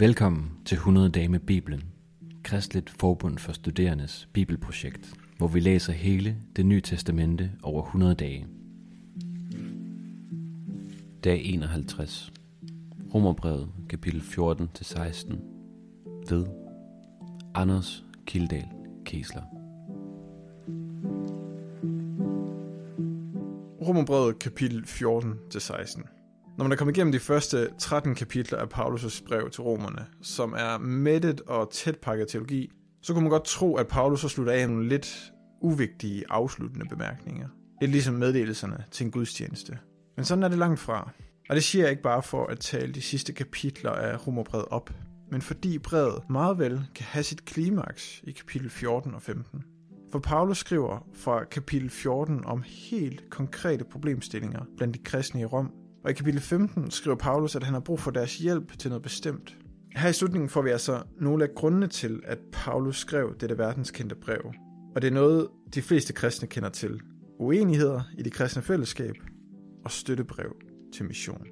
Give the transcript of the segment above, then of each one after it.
Velkommen til 100 dage med Bibelen, Kristligt Forbund for Studerendes Bibelprojekt, hvor vi læser hele det nye testamente over 100 dage. Dag 51. Romerbrevet, kapitel 14-16. Ved Anders Kildal Kessler. Romerbrevet kapitel 14-16. Når man er kommet igennem de første 13 kapitler af Paulus' brev til romerne, som er mættet og tæt pakket teologi, så kunne man godt tro, at Paulus så slutter af med nogle lidt uvigtige afsluttende bemærkninger. Lidt ligesom meddelelserne til en gudstjeneste. Men sådan er det langt fra. Og det siger jeg ikke bare for at tale de sidste kapitler af Romerbrevet op, men fordi brevet meget vel kan have sit klimaks i kapitel 14 og 15. For Paulus skriver fra kapitel 14 om helt konkrete problemstillinger blandt de kristne i Rom, og i kapitel 15 skriver Paulus, at han har brug for deres hjælp til noget bestemt. Her i slutningen får vi altså nogle af grundene til, at Paulus skrev dette verdenskendte brev. Og det er noget, de fleste kristne kender til. Uenigheder i det kristne fællesskab og støttebrev til mission.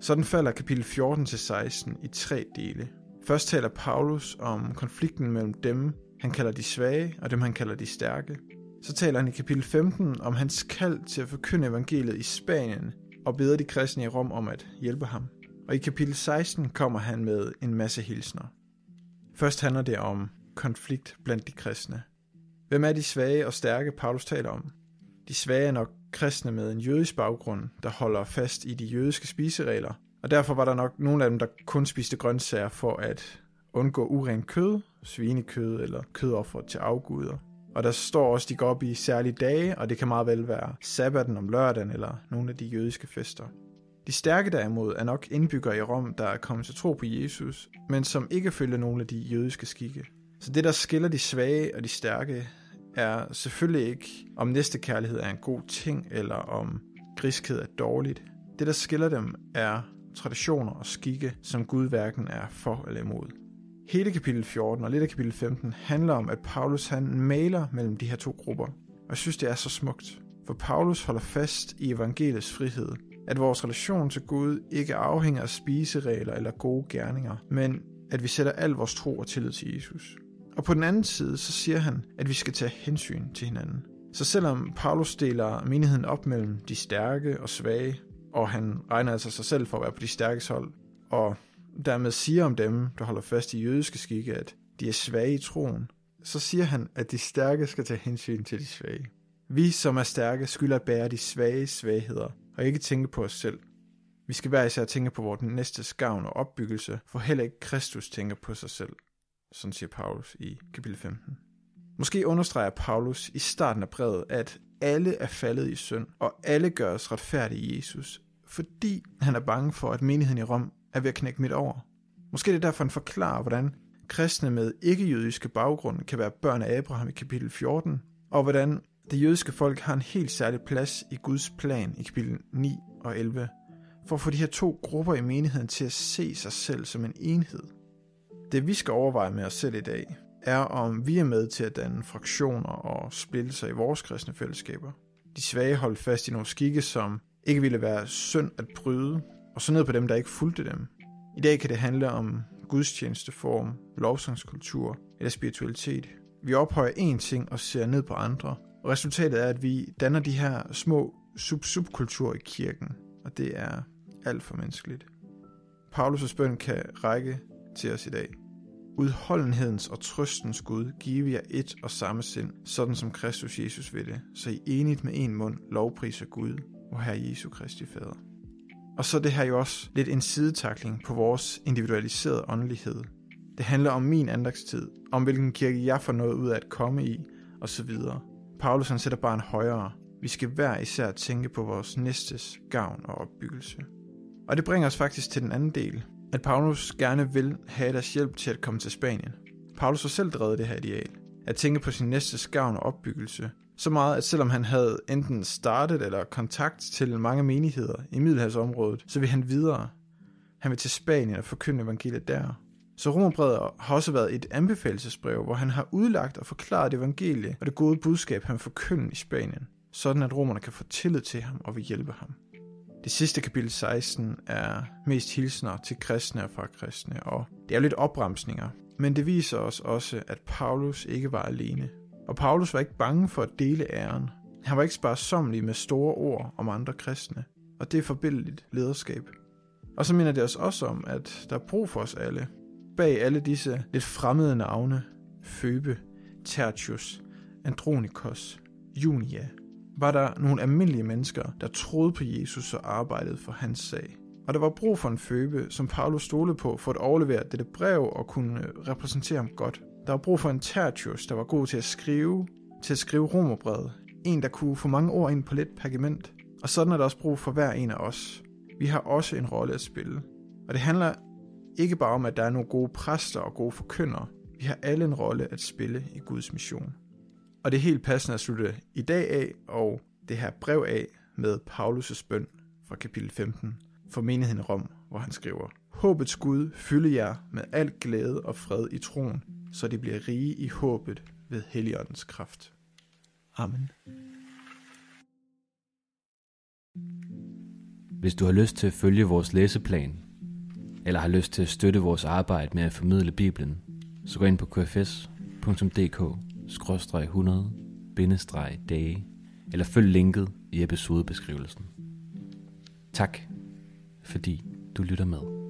Sådan falder kapitel 14-16 i tre dele. Først taler Paulus om konflikten mellem dem, han kalder de svage, og dem han kalder de stærke. Så taler han i kapitel 15 om hans kald til at forkynde evangeliet i Spanien, og beder de kristne i Rom om at hjælpe ham. Og i kapitel 16 kommer han med en masse hilsner. Først handler det om konflikt blandt de kristne. Hvem er de svage og stærke, Paulus taler om? De svage er nok kristne med en jødisk baggrund, der holder fast i de jødiske spiseregler, og derfor var der nok nogle af dem, der kun spiste grøntsager for at undgå uren kød, svinekød eller kødoffer til afguder. Og der står også, at de går op i særlige dage, og det kan meget vel være sabbaten om lørdagen eller nogle af de jødiske fester. De stærke derimod er nok indbyggere i Rom, der er kommet til tro på Jesus, men som ikke følger nogle af de jødiske skikke. Så det, der skiller de svage og de stærke, er selvfølgelig ikke, om næste kærlighed er en god ting, eller om griskhed er dårligt. Det, der skiller dem, er traditioner og skikke, som Gud hverken er for eller imod. Hele kapitel 14 og lidt af kapitel 15 handler om, at Paulus han maler mellem de her to grupper. Og jeg synes, det er så smukt. For Paulus holder fast i evangeliets frihed. At vores relation til Gud ikke afhænger af spiseregler eller gode gerninger, men at vi sætter al vores tro og tillid til Jesus. Og på den anden side, så siger han, at vi skal tage hensyn til hinanden. Så selvom Paulus deler menigheden op mellem de stærke og svage, og han regner altså sig selv for at være på de stærkes hold, og dermed siger om dem, der holder fast i jødiske skikke, at de er svage i troen, så siger han, at de stærke skal tage hensyn til de svage. Vi, som er stærke, skylder at bære de svage svagheder, og ikke tænke på os selv. Vi skal hver især tænke på vores næste skavn og opbyggelse, for heller ikke Kristus tænker på sig selv. Sådan siger Paulus i kapitel 15. Måske understreger Paulus i starten af brevet, at alle er faldet i synd, og alle gøres retfærdige i Jesus, fordi han er bange for, at menigheden i Rom er ved at knække midt over. Måske er derfor, han forklarer, hvordan kristne med ikke-jødiske baggrund kan være børn af Abraham i kapitel 14, og hvordan det jødiske folk har en helt særlig plads i Guds plan i kapitel 9 og 11, for at få de her to grupper i menigheden til at se sig selv som en enhed. Det vi skal overveje med os selv i dag, er om vi er med til at danne fraktioner og splittelser i vores kristne fællesskaber. De svage holdt fast i nogle skikke, som ikke ville være synd at bryde, og så ned på dem, der ikke fulgte dem. I dag kan det handle om gudstjenesteform, lovsangskultur eller spiritualitet. Vi ophøjer én ting og ser ned på andre, og resultatet er, at vi danner de her små sub-subkulturer i kirken, og det er alt for menneskeligt. Paulus' bøn kan række til os i dag. Udholdenhedens og trøstens Gud give jer et og samme sind, sådan som Kristus Jesus vil det, så I enigt med en mund lovpriser Gud og Herre Jesu Kristi Fader. Og så er det her jo også lidt en sidetakling på vores individualiserede åndelighed. Det handler om min andagstid, om hvilken kirke jeg får noget ud af at komme i, osv. Paulus han sætter bare en højere. Vi skal hver især tænke på vores næstes gavn og opbyggelse. Og det bringer os faktisk til den anden del, at Paulus gerne vil have deres hjælp til at komme til Spanien. Paulus har selv drevet det her ideal. At tænke på sin næstes gavn og opbyggelse, så meget, at selvom han havde enten startet eller kontakt til mange menigheder i Middelhavsområdet, så vil han videre. Han vil til Spanien og forkynde evangeliet der. Så Romerbrevet har også været et anbefalelsesbrev, hvor han har udlagt og forklaret evangeliet og det gode budskab, han forkynder i Spanien, sådan at romerne kan få tillid til ham og vil hjælpe ham. Det sidste kapitel 16 er mest hilsner til kristne og fra kristne, og det er lidt opremsninger. Men det viser os også, at Paulus ikke var alene. Og Paulus var ikke bange for at dele æren. Han var ikke sparsomlig med store ord om andre kristne. Og det er forbindeligt lederskab. Og så minder det os også om, at der er brug for os alle. Bag alle disse lidt fremmede navne, Føbe, Tertius, Andronikos, Junia, var der nogle almindelige mennesker, der troede på Jesus og arbejdede for hans sag. Og der var brug for en Føbe, som Paulus stolede på for at overlevere dette brev og kunne repræsentere ham godt. Der var brug for en Tertius, der var god til at skrive, til at skrive romerbrevet. En, der kunne få mange ord ind på lidt pergament. Og sådan er der også brug for hver en af os. Vi har også en rolle at spille. Og det handler ikke bare om, at der er nogle gode præster og gode forkyndere. Vi har alle en rolle at spille i Guds mission. Og det er helt passende at slutte i dag af og det her brev af med Paulus' bøn fra kapitel 15 for menigheden i Rom, hvor han skriver, Håbets Gud fylde jer med al glæde og fred i troen, så de bliver rige i håbet ved Helligåndens kraft. Amen. Hvis du har lyst til at følge vores læseplan, eller har lyst til at støtte vores arbejde med at formidle Bibelen, så gå ind på kfs.dk-100-dage, eller følg linket i episodebeskrivelsen. Tak, fordi du lytter med.